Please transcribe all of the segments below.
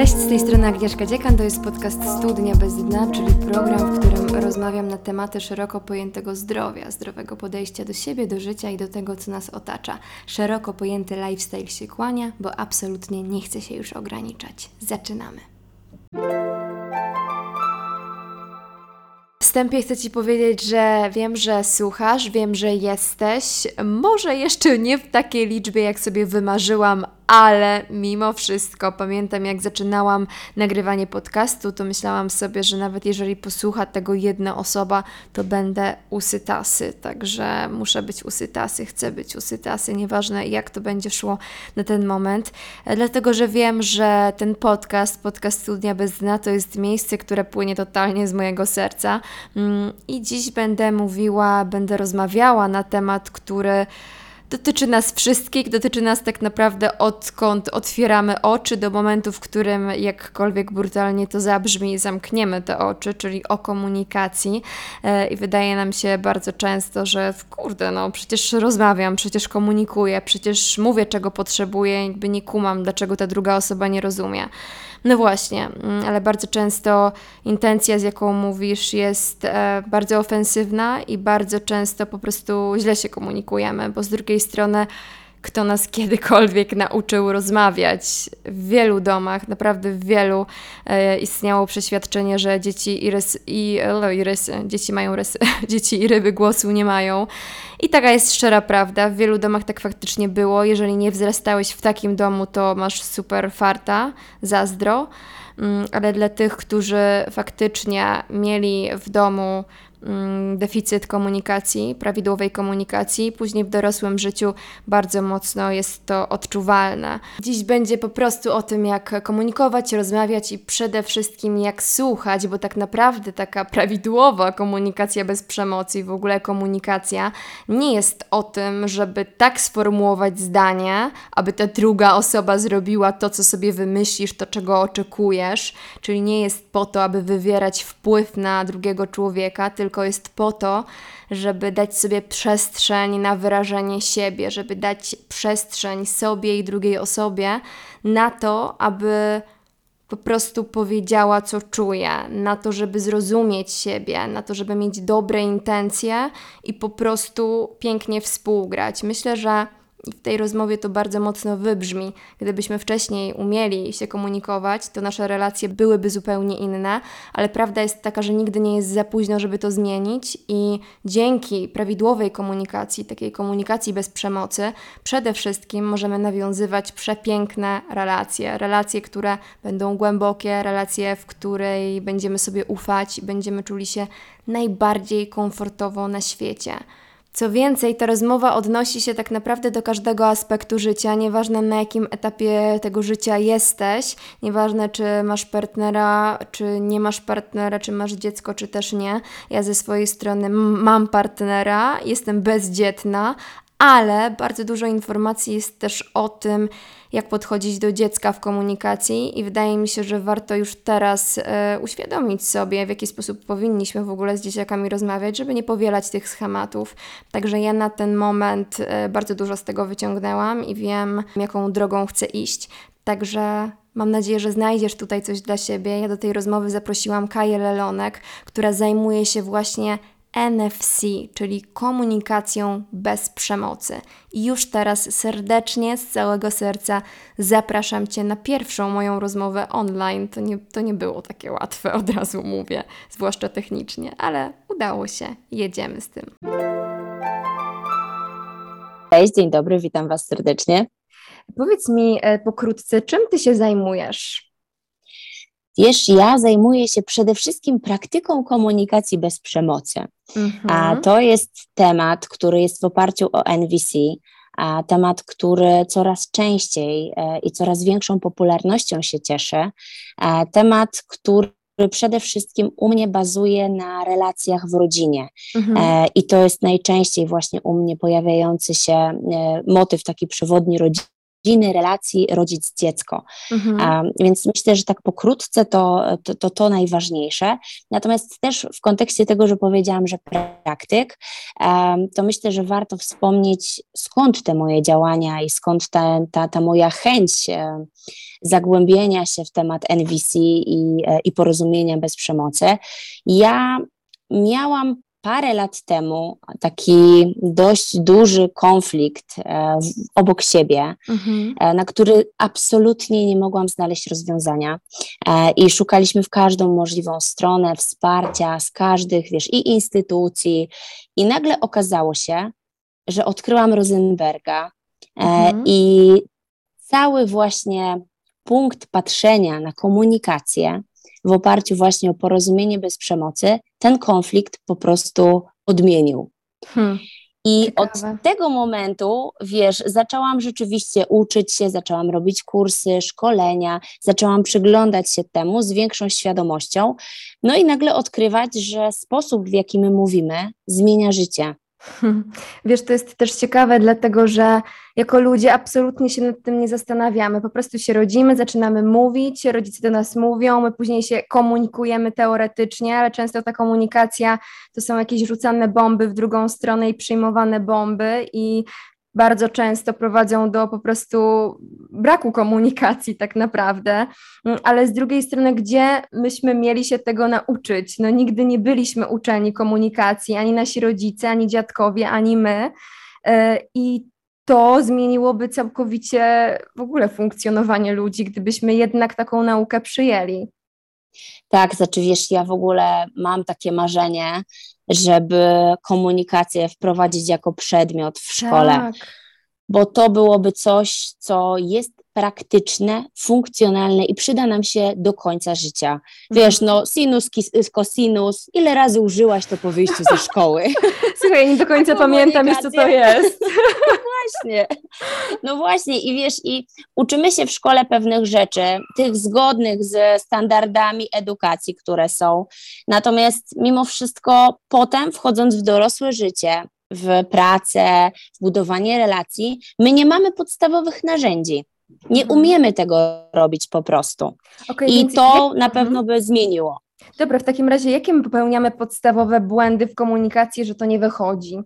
Cześć, z tej strony Agnieszka Dziekan, to jest podcast Studnia bez dna, czyli program, w którym rozmawiam na tematy szeroko pojętego zdrowia, zdrowego podejścia do siebie, do życia i do tego, co nas otacza. Szeroko pojęty lifestyle się kłania, bo absolutnie nie chce się już ograniczać. Zaczynamy. Wstępie chcę Ci powiedzieć, że wiem, że słuchasz, wiem, że jesteś. Może jeszcze nie w takiej liczbie, jak sobie wymarzyłam, ale mimo wszystko pamiętam, jak zaczynałam nagrywanie podcastu, to myślałam sobie, że nawet jeżeli posłucha tego jedna osoba, to będę usytasy. Także muszę być usytasy, chcę być usytasy, nieważne jak to będzie szło na ten moment. Dlatego, że wiem, że ten podcast, podcast Studnia bez dna, to jest miejsce, które płynie totalnie z mojego serca. Mm, I dziś będę mówiła, będę rozmawiała na temat, który dotyczy nas wszystkich, dotyczy nas tak naprawdę odkąd otwieramy oczy do momentu, w którym jakkolwiek brutalnie to zabrzmi, zamkniemy te oczy, czyli o komunikacji. E, I wydaje nam się bardzo często, że kurde, no przecież rozmawiam, przecież komunikuję, przecież mówię, czego potrzebuję, jakby nie kumam, dlaczego ta druga osoba nie rozumie. No właśnie, mm, ale bardzo często intencja, z jaką mówisz, jest e, bardzo ofensywna i bardzo często po prostu źle się komunikujemy, bo z drugiej strony kto nas kiedykolwiek nauczył rozmawiać. W wielu domach, naprawdę w wielu e, istniało przeświadczenie, że dzieci i, rys, i, no, i rysy, dzieci mają rysy, dzieci i ryby głosu nie mają. I taka jest szczera prawda. W wielu domach tak faktycznie było. Jeżeli nie wzrastałeś w takim domu, to masz super farta, zazdro. Mm, ale dla tych, którzy faktycznie mieli w domu deficyt komunikacji, prawidłowej komunikacji. Później w dorosłym życiu bardzo mocno jest to odczuwalne. Dziś będzie po prostu o tym, jak komunikować, rozmawiać i przede wszystkim jak słuchać, bo tak naprawdę taka prawidłowa komunikacja bez przemocy i w ogóle komunikacja nie jest o tym, żeby tak sformułować zdanie, aby ta druga osoba zrobiła to, co sobie wymyślisz, to czego oczekujesz, czyli nie jest po to, aby wywierać wpływ na drugiego człowieka, tylko tylko jest po to, żeby dać sobie przestrzeń na wyrażenie siebie, żeby dać przestrzeń sobie i drugiej osobie na to, aby po prostu powiedziała, co czuje, na to, żeby zrozumieć siebie, na to, żeby mieć dobre intencje i po prostu pięknie współgrać. Myślę, że i w tej rozmowie to bardzo mocno wybrzmi. Gdybyśmy wcześniej umieli się komunikować, to nasze relacje byłyby zupełnie inne, ale prawda jest taka, że nigdy nie jest za późno, żeby to zmienić i dzięki prawidłowej komunikacji, takiej komunikacji bez przemocy, przede wszystkim możemy nawiązywać przepiękne relacje. Relacje, które będą głębokie, relacje, w której będziemy sobie ufać, będziemy czuli się najbardziej komfortowo na świecie. Co więcej, ta rozmowa odnosi się tak naprawdę do każdego aspektu życia, nieważne na jakim etapie tego życia jesteś, nieważne czy masz partnera, czy nie masz partnera, czy masz dziecko, czy też nie. Ja ze swojej strony mam partnera, jestem bezdzietna, ale bardzo dużo informacji jest też o tym, jak podchodzić do dziecka w komunikacji, i wydaje mi się, że warto już teraz e, uświadomić sobie, w jaki sposób powinniśmy w ogóle z dzieciakami rozmawiać, żeby nie powielać tych schematów. Także ja na ten moment e, bardzo dużo z tego wyciągnęłam i wiem, jaką drogą chcę iść. Także Mam nadzieję, że znajdziesz tutaj coś dla siebie. Ja do tej rozmowy zaprosiłam Kaję Lelonek, która zajmuje się właśnie NFC, czyli komunikacją bez przemocy. I już teraz serdecznie, z całego serca zapraszam Cię na pierwszą moją rozmowę online. To nie, to nie było takie łatwe, od razu mówię, zwłaszcza technicznie, ale udało się. Jedziemy z tym. Cześć, dzień dobry, witam Was serdecznie. Powiedz mi e, pokrótce, czym Ty się zajmujesz? Wiesz, ja zajmuję się przede wszystkim praktyką komunikacji bez przemocy. Mhm. A to jest temat, który jest w oparciu o NVC, a temat, który coraz częściej e, i coraz większą popularnością się cieszy. A temat, który przede wszystkim u mnie bazuje na relacjach w rodzinie. Mhm. E, I to jest najczęściej właśnie u mnie pojawiający się e, motyw taki przewodni rodziny rodziny, relacji rodzic-dziecko. Mhm. Więc myślę, że tak pokrótce to, to, to, to najważniejsze. Natomiast też w kontekście tego, że powiedziałam, że praktyk, to myślę, że warto wspomnieć, skąd te moje działania i skąd ta, ta, ta moja chęć zagłębienia się w temat NVC i, e, i porozumienia bez przemocy. Ja miałam parę lat temu taki dość duży konflikt e, obok siebie, mhm. e, na który absolutnie nie mogłam znaleźć rozwiązania. E, I szukaliśmy w każdą możliwą stronę wsparcia z każdych, wiesz, i instytucji. I nagle okazało się, że odkryłam Rosenberga mhm. i cały właśnie punkt patrzenia na komunikację w oparciu właśnie o porozumienie bez przemocy, ten konflikt po prostu odmienił. Hmm. I Ciekawe. od tego momentu, wiesz, zaczęłam rzeczywiście uczyć się, zaczęłam robić kursy, szkolenia, zaczęłam przyglądać się temu z większą świadomością, no i nagle odkrywać, że sposób, w jaki my mówimy, zmienia życie. Wiesz, to jest też ciekawe, dlatego że jako ludzie absolutnie się nad tym nie zastanawiamy. Po prostu się rodzimy, zaczynamy mówić, rodzice do nas mówią, my później się komunikujemy teoretycznie, ale często ta komunikacja to są jakieś rzucane bomby w drugą stronę i przyjmowane bomby i bardzo często prowadzą do po prostu braku komunikacji tak naprawdę, mm, ale z drugiej strony, gdzie myśmy mieli się tego nauczyć? No nigdy nie byliśmy uczeni komunikacji, ani nasi rodzice, ani dziadkowie, ani my e, i to zmieniłoby całkowicie w ogóle funkcjonowanie ludzi, gdybyśmy jednak taką naukę przyjęli. Tak, znaczy wiesz, ja w ogóle mam takie marzenie, żeby komunikację wprowadzić jako przedmiot w szkole. Tak. Bo to byłoby coś, co jest praktyczne, funkcjonalne i przyda nam się do końca życia. Wiesz, no sinus, kosinus, ile razy użyłaś to po wyjściu ze szkoły? Słuchaj, nie do końca pamiętam już, co to jest. No właśnie, no właśnie i wiesz, i uczymy się w szkole pewnych rzeczy, tych zgodnych ze standardami edukacji, które są, natomiast mimo wszystko potem wchodząc w dorosłe życie, w pracę, w budowanie relacji, my nie mamy podstawowych narzędzi. Nie mhm. umiemy tego robić po prostu. Okay, I to jak... na mhm. pewno by zmieniło. Dobra, w takim razie jakie my popełniamy podstawowe błędy w komunikacji, że to nie wychodzi?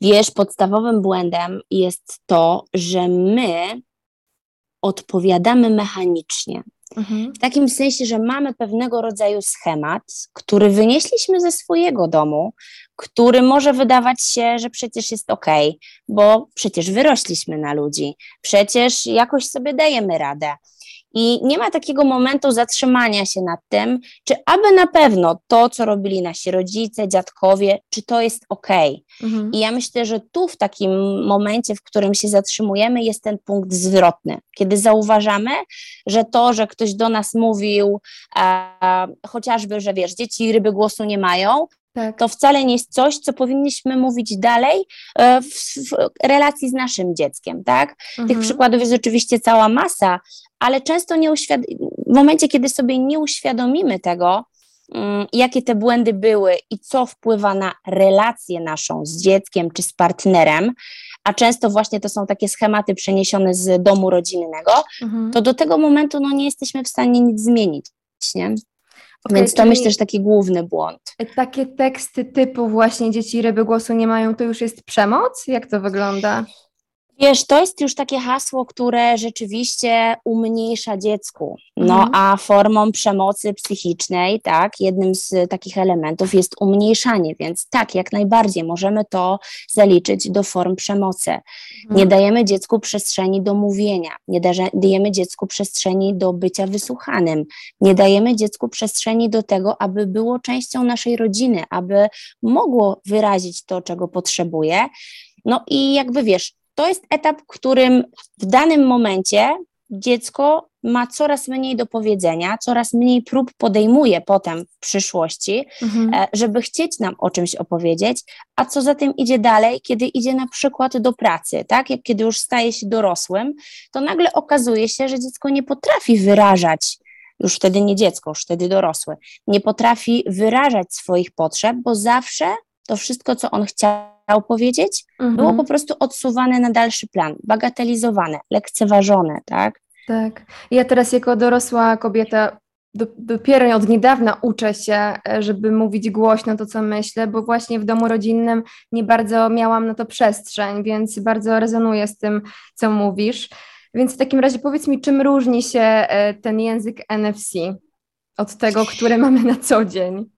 Wiesz, podstawowym błędem jest to, że my odpowiadamy mechanicznie. Mhm. W takim sensie, że mamy pewnego rodzaju schemat, który wynieśliśmy ze swojego domu, który może wydawać się, że przecież jest ok, bo przecież wyrośliśmy na ludzi, przecież jakoś sobie dajemy radę. I nie ma takiego momentu zatrzymania się nad tym, czy aby na pewno to, co robili nasi rodzice, dziadkowie, czy to jest ok. Mhm. I ja myślę, że tu w takim momencie, w którym się zatrzymujemy, jest ten punkt zwrotny, kiedy zauważamy, że to, że ktoś do nas mówił, chociażby, że wiesz, dzieci ryby głosu nie mają, tak. to wcale nie jest coś, co powinniśmy mówić dalej e, w, w relacji z naszym dzieckiem, tak? Mhm. Tych przykładów jest oczywiście cała masa, ale często nie w momencie, kiedy sobie nie uświadomimy tego, um, jakie te błędy były i co wpływa na relację naszą z dzieckiem czy z partnerem, a często właśnie to są takie schematy przeniesione z domu rodzinnego, mhm. to do tego momentu no, nie jesteśmy w stanie nic zmienić, nie? Okay, Więc to myślę, że taki główny błąd. Takie teksty typu właśnie dzieci ryby głosu nie mają, to już jest przemoc? Jak to wygląda? Wiesz, to jest już takie hasło, które rzeczywiście umniejsza dziecku. No mhm. a formą przemocy psychicznej, tak, jednym z takich elementów jest umniejszanie, więc tak, jak najbardziej możemy to zaliczyć do form przemocy. Mhm. Nie dajemy dziecku przestrzeni do mówienia, nie dajemy dziecku przestrzeni do bycia wysłuchanym, nie dajemy dziecku przestrzeni do tego, aby było częścią naszej rodziny, aby mogło wyrazić to, czego potrzebuje. No i jakby wiesz, to jest etap, w którym w danym momencie dziecko ma coraz mniej do powiedzenia, coraz mniej prób podejmuje potem w przyszłości, mhm. E, żeby chcieć nam o czymś opowiedzieć, a co za tym idzie dalej, kiedy idzie na przykład do pracy, tak? Jak kiedy już staje się dorosłym, to nagle okazuje się, że dziecko nie potrafi wyrażać już wtedy nie dziecko, już wtedy dorosły, nie potrafi wyrażać swoich potrzeb, bo zawsze to wszystko, co on chciał, chciał powiedzieć, mhm. było po prostu odsuwane na dalszy plan, bagatelizowane, lekceważone, tak? Tak. Ja teraz jako dorosła kobieta dopiero od niedawna uczę się, e, żeby mówić głośno to, co myślę, bo właśnie w domu rodzinnym nie bardzo miałam na to przestrzeń, więc bardzo rezonuję z tym, co mówisz. Więc w takim razie powiedz mi, czym różni się e, ten język NFC od tego, który mamy na co dzień?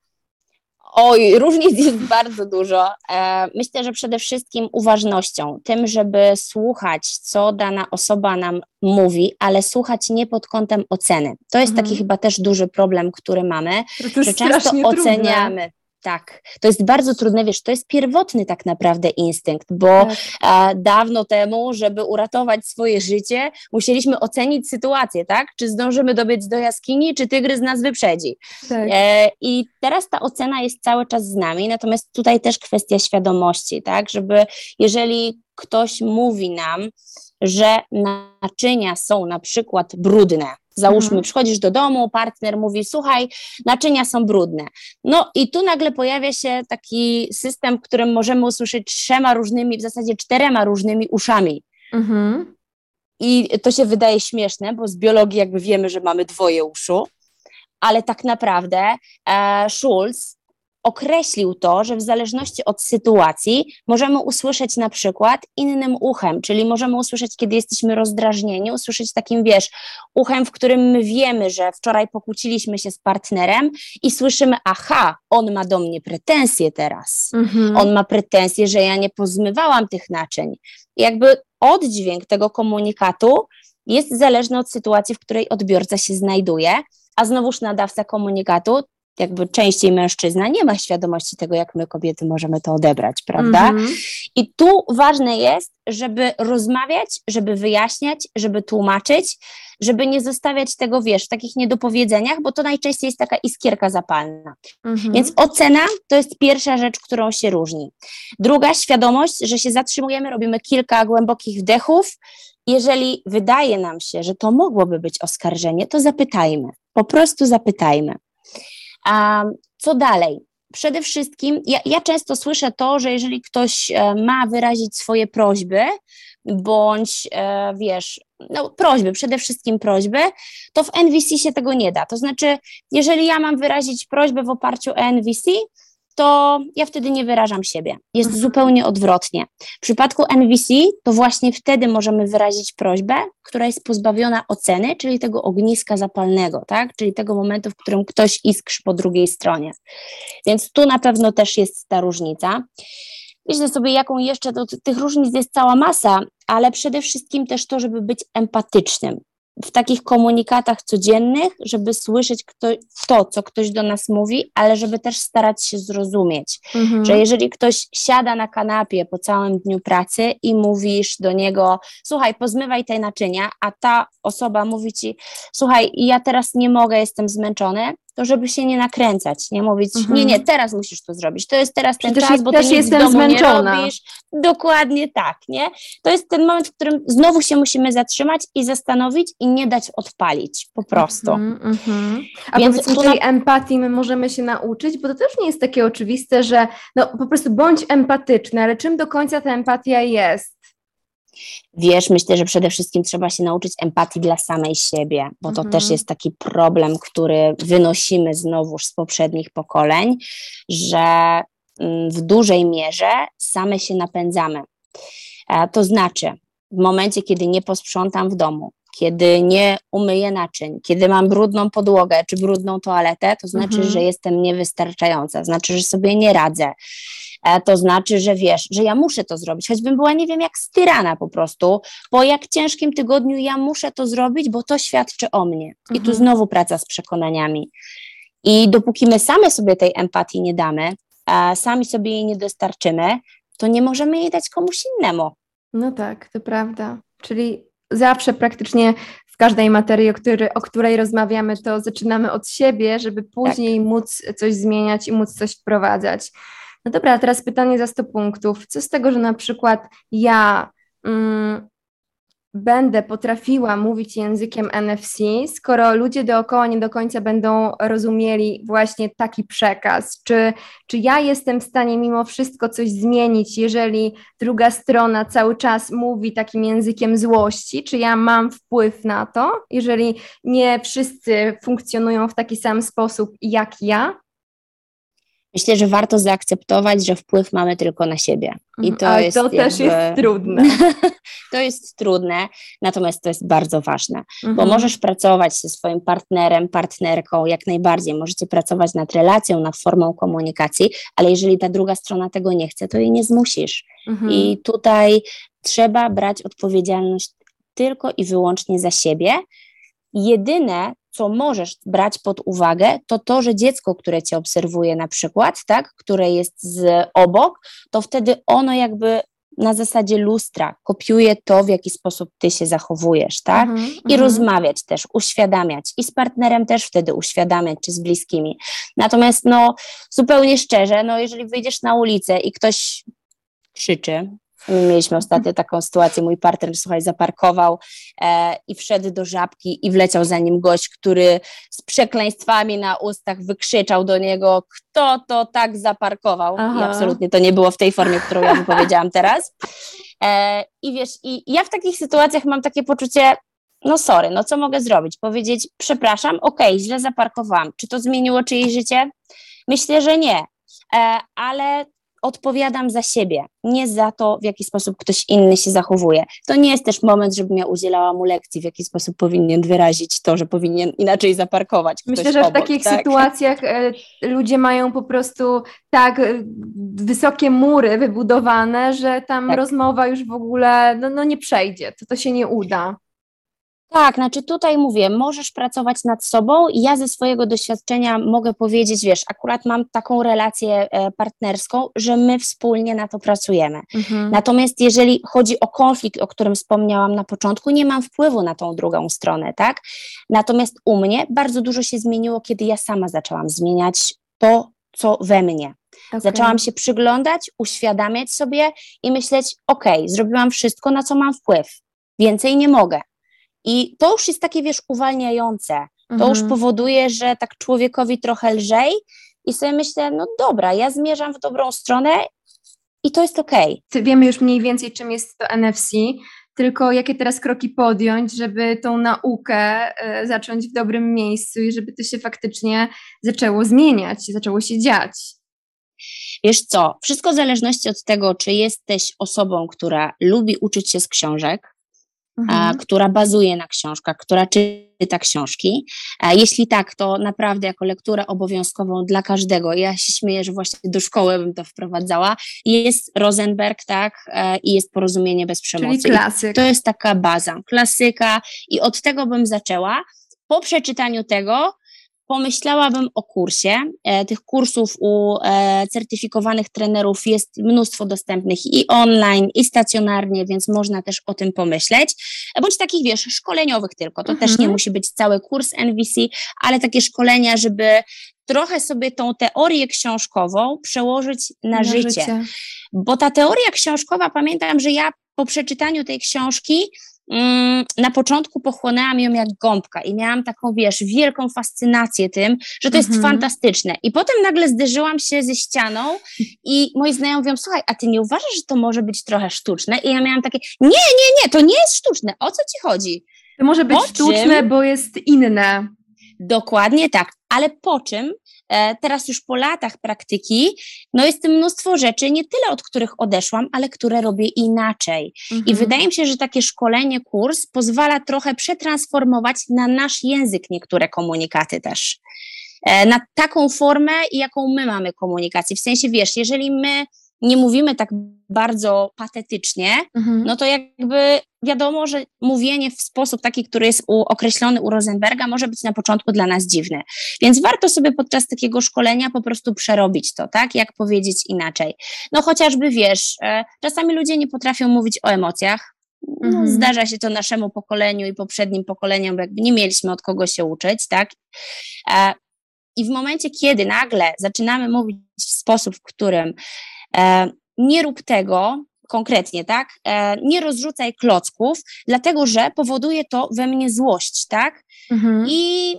Oj, różnic jest bardzo dużo. E, myślę, że przede wszystkim uważnością, tym, żeby słuchać, co dana osoba nam mówi, ale słuchać nie pod kątem oceny. To jest mhm. taki chyba też duży problem, który mamy, że często oceniamy. Trudne. Tak, to jest bardzo trudne, wiesz, to jest pierwotny tak naprawdę instynkt, bo tak. dawno temu, żeby uratować swoje życie, musieliśmy ocenić sytuację, tak? Czy zdążymy dobiec do jaskini, czy tygrys nas wyprzedzi. Tak. E, I teraz ta ocena jest cały czas z nami, natomiast tutaj też kwestia świadomości, tak? Żeby jeżeli ktoś mówi nam, że naczynia są na przykład brudne, Załóżmy, mhm. przychodzisz do domu, partner mówi: Słuchaj, naczynia są brudne. No i tu nagle pojawia się taki system, w którym możemy usłyszeć trzema różnymi, w zasadzie czterema różnymi uszami. Mhm. I to się wydaje śmieszne, bo z biologii jakby wiemy, że mamy dwoje uszu, ale tak naprawdę e, Schulz określił to, że w zależności od sytuacji możemy usłyszeć na przykład innym uchem, czyli możemy usłyszeć, kiedy jesteśmy rozdrażnieni, usłyszeć takim, wiesz, uchem, w którym my wiemy, że wczoraj pokłóciliśmy się z partnerem i słyszymy, aha, on ma do mnie pretensje teraz. Mhm. On ma pretensje, że ja nie pozmywałam tych naczyń. I jakby oddźwięk tego komunikatu jest zależny od sytuacji, w której odbiorca się znajduje, a znowuż nadawca komunikatu jakby częściej mężczyzna nie ma świadomości tego, jak my kobiety możemy to odebrać, prawda? Mm -hmm. I tu ważne jest, żeby rozmawiać, żeby wyjaśniać, żeby tłumaczyć, żeby nie zostawiać tego, wiesz, w takich niedopowiedzeniach, bo to najczęściej jest taka iskierka zapalna. Mm -hmm. Więc ocena to jest pierwsza rzecz, którą się różni. Druga, świadomość, że się zatrzymujemy, robimy kilka głębokich wdechów. Jeżeli wydaje nam się, że to mogłoby być oskarżenie, to zapytajmy. Po prostu zapytajmy. Co dalej? Przede wszystkim, ja, ja często słyszę to, że jeżeli ktoś e, ma wyrazić swoje prośby, bądź e, wiesz, no, prośby, przede wszystkim prośby, to w NVC się tego nie da. To znaczy, jeżeli ja mam wyrazić prośbę w oparciu o NVC, to ja wtedy nie wyrażam siebie. Jest mhm. zupełnie odwrotnie. W przypadku NVC to właśnie wtedy możemy wyrazić prośbę, która jest pozbawiona oceny, czyli tego ogniska zapalnego, tak? czyli tego momentu, w którym ktoś iskrzy po drugiej stronie. Więc tu na pewno też jest ta różnica. Myślę sobie, jaką jeszcze, to, tych różnic jest cała masa, ale przede wszystkim też to, żeby być empatycznym w takich komunikatach codziennych, żeby słyszeć kto, to, co ktoś do nas mówi, ale żeby też starać się zrozumieć, mhm. że jeżeli ktoś siada na kanapie po całym dniu pracy i mówisz do niego, słuchaj, pozmywaj te naczynia, a ta osoba mówi ci, słuchaj, ja teraz nie mogę, jestem zmęczony, to żeby się nie nakręcać, nie mówić, mhm. nie, nie, teraz musisz to zrobić, to jest teraz ten Przecież czas, bo też ty jestem zmęczona. nie robisz. Dokładnie tak, nie? To jest ten moment, w którym znowu się musimy zatrzymać i zastanowić i nie dać odpalić, po prostu. Mhm, mhm. A Więc powiedz mi, tej na... empatii my możemy się nauczyć, bo to też nie jest takie oczywiste, że no po prostu bądź empatyczny, ale czym do końca ta empatia jest? Wiesz, myślę, że przede wszystkim trzeba się nauczyć empatii dla samej siebie, bo to mhm. też jest taki problem, który wynosimy znowuż z poprzednich pokoleń, że mm, w dużej mierze same się napędzamy. E, to znaczy, w momencie, kiedy nie posprzątam w domu, kiedy nie umyję naczyń, kiedy mam brudną podłogę czy brudną toaletę, to znaczy, mhm. że jestem niewystarczająca, znaczy, że sobie nie radzę. E, to znaczy, że wiesz, że ja muszę to zrobić, choćbym była, nie wiem, jak styrana po prostu, po jak ciężkim tygodniu ja muszę to zrobić, bo to świadczy o mnie. I tu mhm. znowu praca z przekonaniami. I dopóki my same sobie tej empatii nie damy, a sami sobie jej nie dostarczymy, to nie możemy jej dać komuś innemu. No tak, to prawda. Czyli zawsze praktycznie w każdej materii, o, który, o której rozmawiamy, to zaczynamy od siebie, żeby później tak. móc coś zmieniać i móc coś wprowadzać. No dobra, a teraz pytanie za 100 punktów. Co z tego, że na przykład ja mm, będę potrafiła mówić językiem NFC, skoro ludzie dookoła nie do końca będą rozumieli właśnie taki przekaz? Czy, czy ja jestem w stanie mimo wszystko coś zmienić, jeżeli druga strona cały czas mówi takim językiem złości? Czy ja mam wpływ na to, jeżeli nie wszyscy funkcjonują w taki sam sposób jak ja? Myślę, że warto zaakceptować, że wpływ mamy tylko na siebie. I mhm. to, Ale jest to też jakby... jest trudne. to jest trudne, natomiast to jest bardzo ważne, mhm. bo możesz pracować ze swoim partnerem, partnerką, jak najbardziej. Możecie pracować nad relacją, nad formą komunikacji, ale jeżeli ta druga strona tego nie chce, to jej nie zmusisz. Mhm. I tutaj trzeba brać odpowiedzialność tylko i wyłącznie za siebie. Jedyne, co możesz brać pod uwagę, to to, że dziecko, które cię obserwuje na przykład, tak, które jest z obok, to wtedy ono jakby na zasadzie lustra kopiuje to, w jaki sposób ty się zachowujesz, tak? Mm -hmm, I -hmm. rozmawiać też, uświadamiać i z partnerem też wtedy uświadamiać, czy z bliskimi. Natomiast no zupełnie szczerze, no jeżeli wyjdziesz na ulicę i ktoś krzyczy, Mieliśmy ostatnio taką sytuację, mój partner, słuchaj, zaparkował e, i wszedł do żabki i wleciał za nim gość, który z przekleństwami na ustach wykrzyczał do niego, kto to tak zaparkował. Aha. I absolutnie to nie było w tej formie, którą ja wypowiedziałam teraz. E, I wiesz, i ja w takich sytuacjach mam takie poczucie, no sorry, no co mogę zrobić? Powiedzieć, przepraszam, okej, okay, źle zaparkowałam. Czy to zmieniło czyjeś życie? Myślę, że nie. E, ale odpowiadam za siebie, nie za to, w jaki sposób ktoś inny się zachowuje. To nie jest też moment, żebym ja udzielała mu lekcji, w jaki sposób powinien wyrazić to, że powinien inaczej zaparkować. Myślę, że w obok, takich tak? sytuacjach e, ludzie mają po prostu tak e, wysokie mury wybudowane, że tam tak. rozmowa już w ogóle no, no nie przejdzie, to, to się nie uda. Tak, znaczy tutaj mówię, możesz pracować nad sobą i ja ze swojego doświadczenia mogę powiedzieć, wiesz, akurat mam taką relację e, partnerską, że my wspólnie na to pracujemy. Mhm. Natomiast jeżeli chodzi o konflikt, o którym wspomniałam na początku, nie mam wpływu na tą drugą stronę, tak? Natomiast u mnie bardzo dużo się zmieniło, kiedy ja sama zaczęłam zmieniać to, co we mnie. Okay. Zaczęłam się przyglądać, uświadamiać sobie i myśleć, ok, zrobiłam wszystko, na co mam wpływ. Więcej nie mogę. I to już jest takie, wiesz, uwalniające. To mhm. już powoduje, że tak człowiekowi trochę lżej i sobie myślę, no dobra, ja zmierzam w dobrą stronę i to jest okej. Okay. Wiemy już mniej więcej, czym jest to NFC, tylko jakie teraz kroki podjąć, żeby tą naukę y, zacząć w dobrym miejscu i żeby to się faktycznie zaczęło zmieniać, zaczęło się dziać. Wiesz co, wszystko w zależności od tego, czy jesteś osobą, która lubi uczyć się z książek, mhm. która bazuje na książkach, która czyta książki. Jeśli tak, to naprawdę jako lekturę obowiązkową dla każdego. Ja się śmieję, że właśnie do szkoły bym to wprowadzała. Jest Rosenberg, tak, e, i jest Porozumienie bez przemocy. Czyli klasyk. I to jest taka baza, klasyka i od tego bym zaczęła. Po przeczytaniu tego pomyślałabym o kursie. E, tych kursów u e, certyfikowanych trenerów jest mnóstwo dostępnych i online, i stacjonarnie, więc można też o tym pomyśleć. E, bądź takich, wiesz, szkoleniowych tylko. To mhm. też nie mhm. musi być cały kurs NVC, ale takie szkolenia, żeby trochę sobie tą teorię książkową przełożyć na, na życie. życie. Bo ta teoria książkowa, pamiętam, że ja po przeczytaniu tej książki na początku pochłonęłam ją jak gąbka i miałam taką, wiesz, wielką fascynację tym, że to jest mhm. fantastyczne. I potem nagle zderzyłam się ze ścianą i moi znajomi mówią, słuchaj, a ty nie uważasz, że to może być trochę sztuczne? I ja miałam takie, nie, nie, nie, to nie jest sztuczne. O co ci chodzi? To może być sztuczne, bo jest inne. Dokładnie tak, ale po czym E, teraz już po latach praktyki, no jest mnóstwo rzeczy, nie tyle od których odeszłam, ale które robię inaczej. Mhm. I wydaje mi się, że takie szkolenie, kurs pozwala trochę przetransformować na nasz język niektóre komunikaty też. E, na taką formę, jaką my mamy komunikację. W sensie, wiesz, jeżeli my nie mówimy tak bardzo patetycznie, mhm. no to jakby wiadomo, że mówienie w sposób taki, który jest u, określony u Rosenberga, może być na początku dla nas dziwny. Więc warto sobie podczas takiego szkolenia po prostu przerobić to, tak? Jak powiedzieć inaczej. No chociażby wiesz, e, czasami ludzie nie potrafią mówić o emocjach. No, mhm. Zdarza się to naszemu pokoleniu i poprzednim pokoleniom, bo jakby nie mieliśmy od kogo się uczyć, tak? E, I w momencie, kiedy nagle zaczynamy mówić w sposób, w którym nie rób tego, konkretnie, tak? E, nie rozrzucaj klocków, dlatego że powoduje to we mnie złość, tak? Mhm. I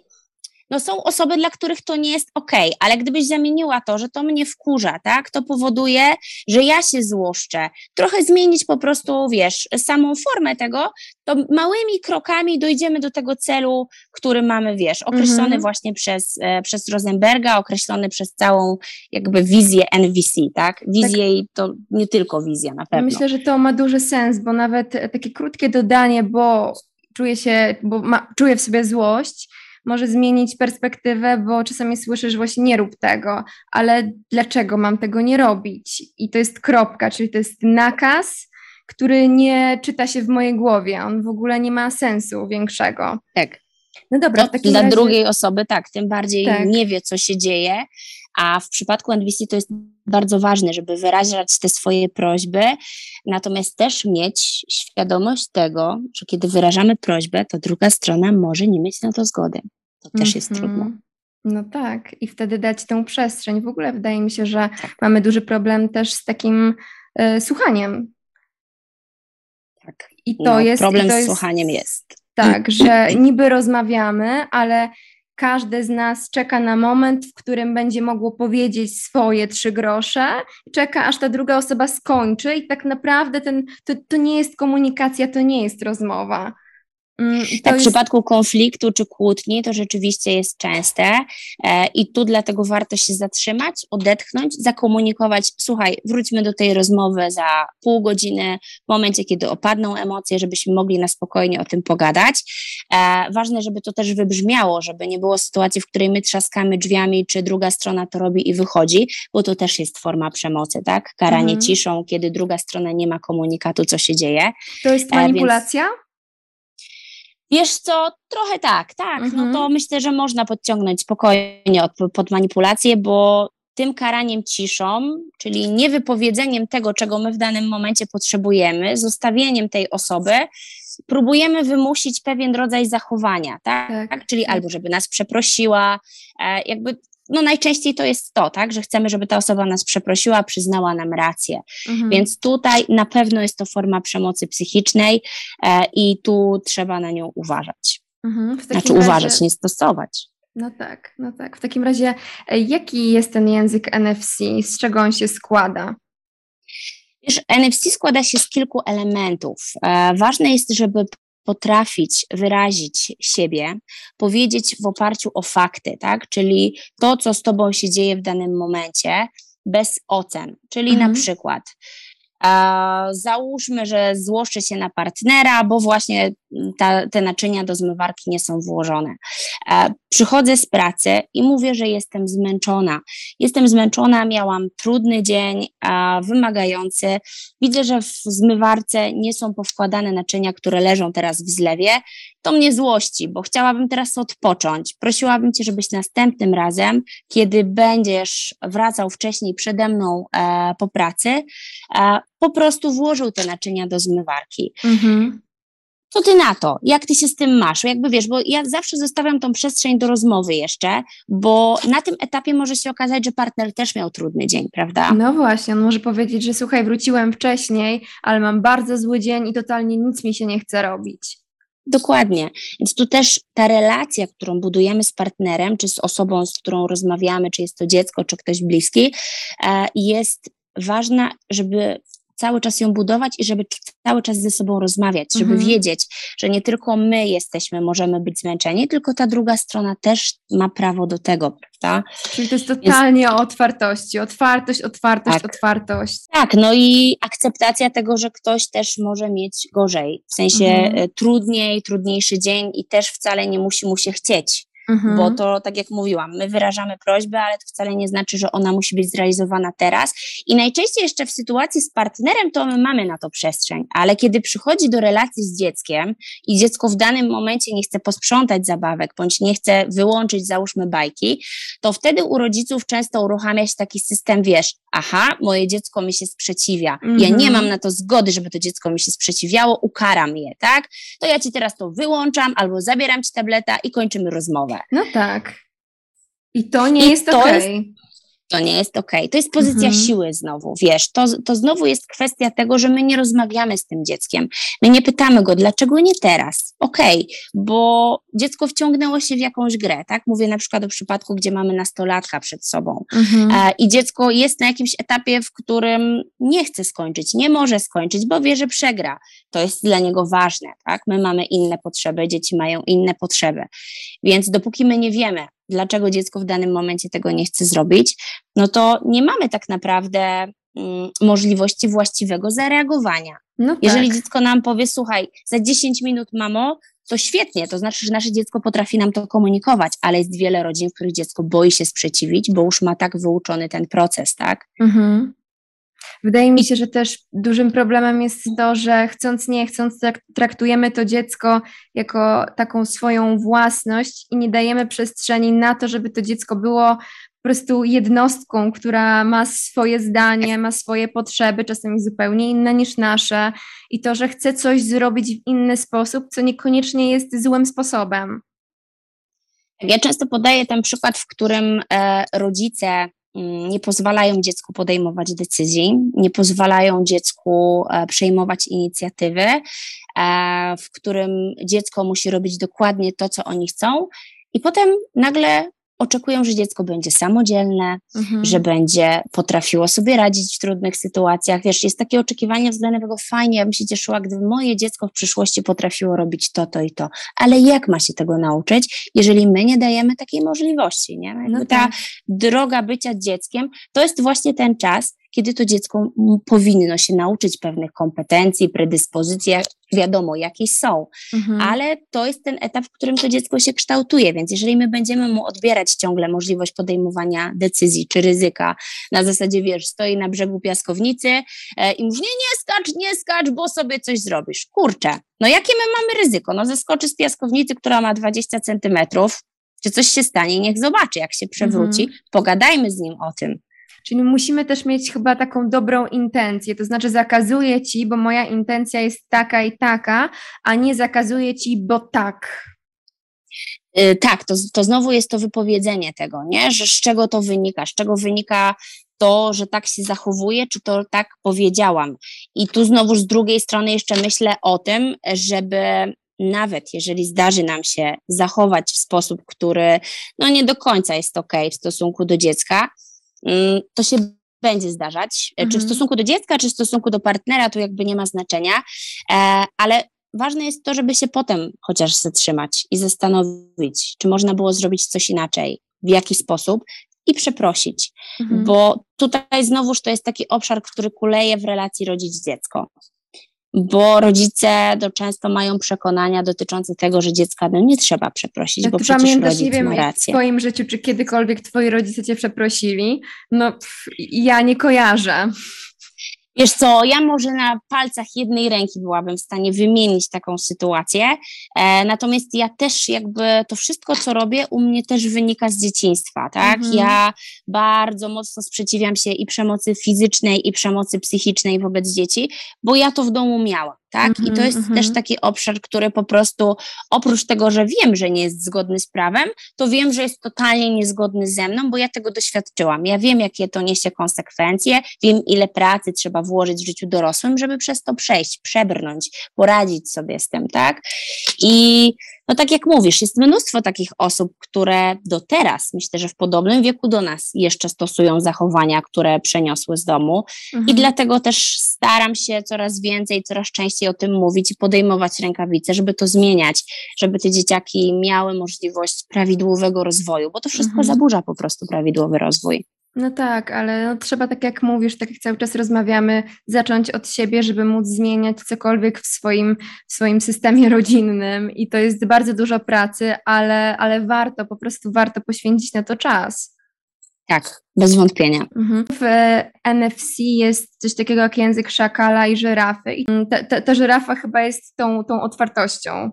no są osoby, dla których to nie jest ok, ale gdybyś zamieniła to, że to mnie wkurza, tak, to powoduje, że ja się złoszczę. Trochę zmienić po prostu, wiesz, samą formę tego, to małymi krokami dojdziemy do tego celu, który mamy, wiesz, określony mhm. właśnie przez, e, przez Rosenberga, określony przez całą jakby wizję NVC, tak? Wizję tak. i to nie tylko wizja na pewno. Myślę, że to ma duży sens, bo nawet takie krótkie dodanie, bo czuję się, bo ma, czuję w sobie złość, może zmienić perspektywę, bo czasami słyszysz właśnie nie rób tego, ale dlaczego mam tego nie robić? I to jest kropka, czyli to jest nakaz, który nie czyta się w mojej głowie, on w ogóle nie ma sensu większego. Tak. No dobra, no, dla razie... drugiej osoby tak, tym bardziej tak. nie wie, co się dzieje, a w przypadku NVC to jest bardzo ważne, żeby wyrażać te swoje prośby, natomiast też mieć świadomość tego, że kiedy wyrażamy prośbę, to druga strona może nie mieć na to zgody. To też jest mm -hmm. trudne. No tak, i wtedy dać tę przestrzeń. W ogóle wydaje mi się, że tak. mamy duży problem też z takim y, słuchaniem. Tak. I to no, jest. Problem to jest, z słuchaniem jest. Tak, że niby rozmawiamy, ale każdy z nas czeka na moment, w którym będzie mogło powiedzieć swoje trzy grosze, czeka aż ta druga osoba skończy i tak naprawdę ten, to, to nie jest komunikacja, to nie jest rozmowa. Tak, w przypadku konfliktu czy kłótni to rzeczywiście jest częste e, i tu dlatego warto się zatrzymać, odetchnąć, zakomunikować, słuchaj, wróćmy do tej rozmowy za pół godziny, w momencie, kiedy opadną emocje, żebyśmy mogli na spokojnie o tym pogadać. E, ważne, żeby to też wybrzmiało, żeby nie było sytuacji, w której my trzaskamy drzwiami, czy druga strona to robi i wychodzi, bo to też jest forma przemocy, tak? Karanie mhm. ciszą, kiedy druga strona nie ma komunikatu, co się dzieje. To jest manipulacja? E, więc, Wiesz co, trochę tak, tak. Mhm. No to mhm. myślę, że można podciągnąć spokojnie od, pod manipulację, bo tym karaniem ciszą, czyli niewypowiedzeniem tego, czego my w danym momencie potrzebujemy, zostawieniem tej osoby, próbujemy wymusić pewien rodzaj zachowania, tak? tak czyli tak. albo żeby nas przeprosiła, e, jakby no najczęściej to jest to, tak, że chcemy, żeby ta osoba nas przeprosiła, przyznała nam rację. Mhm. Więc tutaj na pewno jest to forma przemocy psychicznej e, i tu trzeba na nią uważać. Mhm. Znaczy razie... uważać, nie stosować. No tak, no tak. W takim razie, e, jaki jest ten język NFC? Z czego on się składa? Wiesz, NFC składa się z kilku elementów. E, ważne jest, żeby potrafić wyrazić siebie, powiedzieć w oparciu o fakty, tak? Czyli to, co z tobą się dzieje w danym momencie, bez ocen. Czyli mhm. na przykład Załóżmy, że złoszczę się na partnera, bo właśnie ta, te naczynia do zmywarki nie są włożone. Przychodzę z pracy i mówię, że jestem zmęczona. Jestem zmęczona, miałam trudny dzień, wymagający. Widzę, że w zmywarce nie są powkładane naczynia, które leżą teraz w zlewie. To mnie złości, bo chciałabym teraz odpocząć. Prosiłabym Cię, żebyś następnym razem, kiedy będziesz wracał wcześniej przede mną e, po pracy, e, po prostu włożył te naczynia do zmywarki. Mhm. Co ty na to? Jak ty się z tym masz? Jakby wiesz, bo ja zawsze zostawiam tą przestrzeń do rozmowy jeszcze, bo na tym etapie może się okazać, że partner też miał trudny dzień, prawda? No właśnie, on może powiedzieć, że słuchaj, wróciłem wcześniej, ale mam bardzo zły dzień i totalnie nic mi się nie chce robić. Dokładnie. Więc tu też ta relacja, którą budujemy z partnerem, czy z osobą, z którą rozmawiamy, czy jest to dziecko, czy ktoś bliski, e, jest ważna, żeby cały czas ją budować i żeby cały czas ze sobą rozmawiać, żeby mhm. wiedzieć, że nie tylko my jesteśmy, możemy być zmęczeni, tylko ta druga strona też ma prawo do tego, prawda? Czyli to jest totalnie Więc... o otwartości, otwartość, otwartość, tak. otwartość. Tak, no i akceptacja tego, że ktoś też może mieć gorzej, w sensie mhm. E, trudniej, trudniejszy dzień i też wcale nie musi mu się chcieć. Mhm. Bo to, tak jak mówiłam, my wyrażamy prośbę, ale to wcale nie znaczy, że ona musi być zrealizowana teraz. I najczęściej jeszcze w sytuacji z partnerem, to my mamy na to przestrzeń, ale kiedy przychodzi do relacji z dzieckiem i dziecko w danym momencie nie chce posprzątać zabawek, bądź nie chce wyłączyć, załóżmy, bajki, to wtedy u rodziców często uruchamia się taki system, wiesz, aha, moje dziecko mi się sprzeciwia, mhm. ja nie mam na to zgody, żeby to dziecko mi się sprzeciwiało, ukaram je, tak? To ja ci teraz to wyłączam albo zabieram ci tableta i kończymy rozmowę. No tak. I to nie I jest okej. Okay. To nie jest okej. Okay. To jest pozycja mhm. siły znowu, wiesz, to, to znowu jest kwestia tego, że my nie rozmawiamy z tym dzieckiem. My nie pytamy go, dlaczego nie teraz? Okej, okay, bo dziecko wciągnęło się w jakąś grę, tak? Mówię na przykład o przypadku, gdzie mamy nastolatka przed sobą mhm. e, i dziecko jest na jakimś etapie, w którym nie chce skończyć, nie może skończyć, bo wie, że przegra. To jest dla niego ważne, tak? My mamy inne potrzeby, dzieci mają inne potrzeby. Więc dopóki my nie wiemy, dlaczego dziecko w danym momencie tego nie chce zrobić, no to nie mamy tak naprawdę mm, możliwości właściwego zareagowania. No tak. Jeżeli dziecko nam powie, słuchaj, za 10 minut, mamo, to świetnie, to znaczy, że nasze dziecko potrafi nam to komunikować, ale jest wiele rodzin, w których dziecko boi się sprzeciwić, bo już ma tak wyuczony ten proces, tak? Mhm. Wydaje mi się, że też dużym problemem jest to, że chcąc nie chcąc traktujemy to dziecko jako taką swoją własność i nie dajemy przestrzeni na to, żeby to dziecko było po prostu jednostką, która ma swoje zdanie, ma swoje potrzeby, czasami zupełnie inne niż nasze, i to, że chce coś zrobić w inny sposób, co niekoniecznie jest złym sposobem. Ja często podaję ten przykład, w którym e, rodzice nie pozwalają dziecku podejmować decyzji, nie pozwalają dziecku e, przejmować inicjatywy, e, w którym dziecko musi robić dokładnie to, co oni chcą, i potem nagle oczekują, że dziecko będzie samodzielne, mhm. że będzie potrafiło sobie radzić w trudnych sytuacjach. Wiesz, jest takie oczekiwanie względem tego fajnie, ja bym się cieszyła, gdyby moje dziecko w przyszłości potrafiło robić to, to i to. Ale jak ma się tego nauczyć, jeżeli my nie dajemy takiej możliwości, nie? No ta tak. droga bycia dzieckiem, to jest właśnie ten czas, kiedy to dziecko powinno się nauczyć pewnych kompetencji, predyspozycji, wiadomo, jakie są, mhm. ale to jest ten etap, w którym to dziecko się kształtuje, więc jeżeli my będziemy mu odbierać ciągle możliwość podejmowania decyzji czy ryzyka, na zasadzie, wiesz, stoi na brzegu piaskownicy e, i mówi, nie, nie skacz, nie skacz, bo sobie coś zrobisz. Kurczę, no jakie my mamy ryzyko? No zeskoczy z piaskownicy, która ma 20 centymetrów, czy coś się stanie, niech zobaczy, jak się przewróci, mhm. pogadajmy z nim o tym. Czyli musimy też mieć chyba taką dobrą intencję, to znaczy zakazuję ci, bo moja intencja jest taka i taka, a nie zakazuję ci, bo tak. Yy, tak, to, to znowu jest to wypowiedzenie tego, nie? Że z czego to wynika, z czego wynika to, że tak się zachowuje, czy to tak powiedziałam. I tu znowu z drugiej strony jeszcze myślę o tym, żeby nawet jeżeli zdarzy nam się zachować w sposób, który no nie do końca jest ok w stosunku do dziecka, to się będzie zdarzać, mhm. czy w mhm. stosunku do dziecka, czy w stosunku do partnera, to jakby nie ma znaczenia, e, ale ważne jest to, żeby się potem chociaż zatrzymać i zastanowić, czy można było zrobić coś inaczej, w jaki sposób i przeprosić, mhm. bo tutaj znowuż to jest taki obszar, który kuleje w relacji rodzic-dziecko bo rodzice do często mają przekonania dotyczące tego, że dziecka no, nie trzeba przeprosić, bo przecież pamiętasz, rodzic nie wiem, ma rację. w twoim życiu, czy kiedykolwiek twoi rodzice cię przeprosili? No, pff, ja nie kojarzę. Wiesz co, ja może na palcach jednej ręki byłabym w stanie wymienić taką sytuację, e, natomiast ja też jakby to wszystko, co robię, u mnie też wynika z dzieciństwa, tak? Mhm. Ja bardzo mocno sprzeciwiam się i przemocy fizycznej, i przemocy psychicznej wobec dzieci, bo ja to w domu miałam tak? I to mhm, jest mm -hmm. też taki obszar, który po prostu oprócz tego, że wiem, że nie jest zgodny z prawem, to wiem, że jest totalnie niezgodny ze mną, bo ja tego doświadczyłam. Ja wiem, jakie to niesie konsekwencje, wiem, ile pracy trzeba włożyć w życiu dorosłym, żeby przez to przejść, przebrnąć, poradzić sobie z tym, tak? I no tak jak mówisz, jest mnóstwo takich osób, które do teraz, myślę, że w podobnym wieku do nas jeszcze stosują zachowania, które przeniosły z domu mhm. i dlatego też staram się coraz więcej, coraz częściej o tym mówić i podejmować rękawice, żeby to zmieniać, żeby te dzieciaki miały możliwość prawidłowego rozwoju, bo to wszystko mhm. zaburza po prostu prawidłowy rozwój. No tak, ale no trzeba, tak jak mówisz, tak jak cały czas rozmawiamy, zacząć od siebie, żeby móc zmieniać cokolwiek w swoim, w swoim systemie rodzinnym i to jest bardzo dużo pracy, ale, ale warto, po prostu warto poświęcić na to czas. Tak, bez wątpienia. Mhm. W NFC jest coś takiego jak język szakala i żyrafy. I ta, ta, ta żyrafa chyba jest tą, tą otwartością.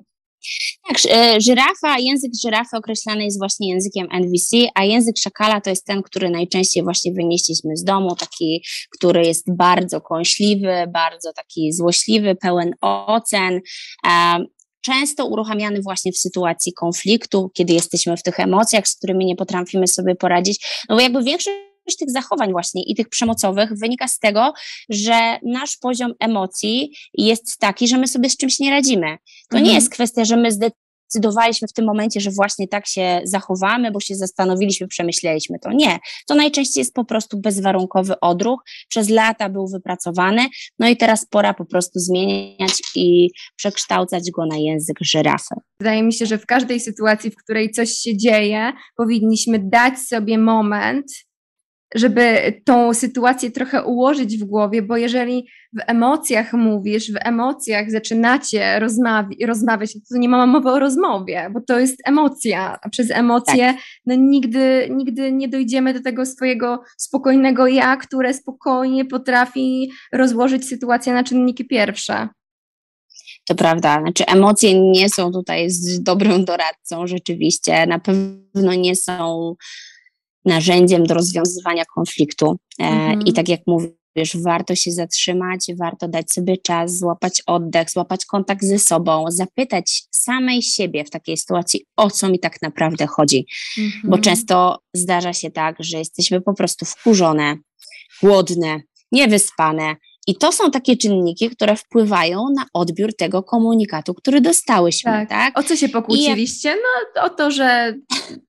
Tak, e, żyrafa, język żyrafy określany jest właśnie językiem NVC, a język szakala to jest ten, który najczęściej właśnie wynieśliśmy z domu, taki, który jest bardzo kąśliwy, bardzo taki złośliwy, pełen ocen. Często uruchamiany właśnie w sytuacji konfliktu, kiedy jesteśmy w tych emocjach, z którymi nie potrafimy sobie poradzić. No bo jakby większość tych zachowań właśnie i tych przemocowych wynika z tego, że nasz poziom emocji jest taki, że my sobie z czymś nie radzimy. To mhm. nie jest kwestia, że my zdecydowaliśmy w tym momencie, że właśnie tak się zachowamy, bo się zastanowiliśmy, przemyśleliśmy to. Nie. To najczęściej jest po prostu bezwarunkowy odruch. Przez lata był wypracowany, no i teraz pora po prostu zmieniać i przekształcać go na język żyrafy. Wydaje mi się, że w każdej sytuacji, w której coś się dzieje, powinniśmy dać sobie moment żeby tą sytuację trochę ułożyć w głowie, bo jeżeli w emocjach mówisz, w emocjach zaczynacie rozmawi- rozmawiać, to nie ma mowy o rozmowie, bo to jest emocja, a przez emocje tak. no, nigdy, nigdy nie dojdziemy do tego swojego spokojnego ja, które spokojnie potrafi rozłożyć sytuację na czynniki pierwsze. To prawda, znaczy emocje nie są tutaj z dobrym doradcą rzeczywiście, na pewno nie są narzędziem do rozwiązywania konfliktu. E, mhm. I tak jak mówisz, warto się zatrzymać, warto dać sobie czas, złapać oddech, złapać kontakt ze sobą, zapytać samej siebie w takiej sytuacji, o co mi tak naprawdę chodzi. Mhm. Bo często zdarza się tak, że jesteśmy po prostu wkurzone, głodne, niewyspane, i to są takie czynniki, które wpływają na odbiór tego komunikatu, który dostałyśmy, tak? tak? O co się pokłóciliście? Jak... No o to, że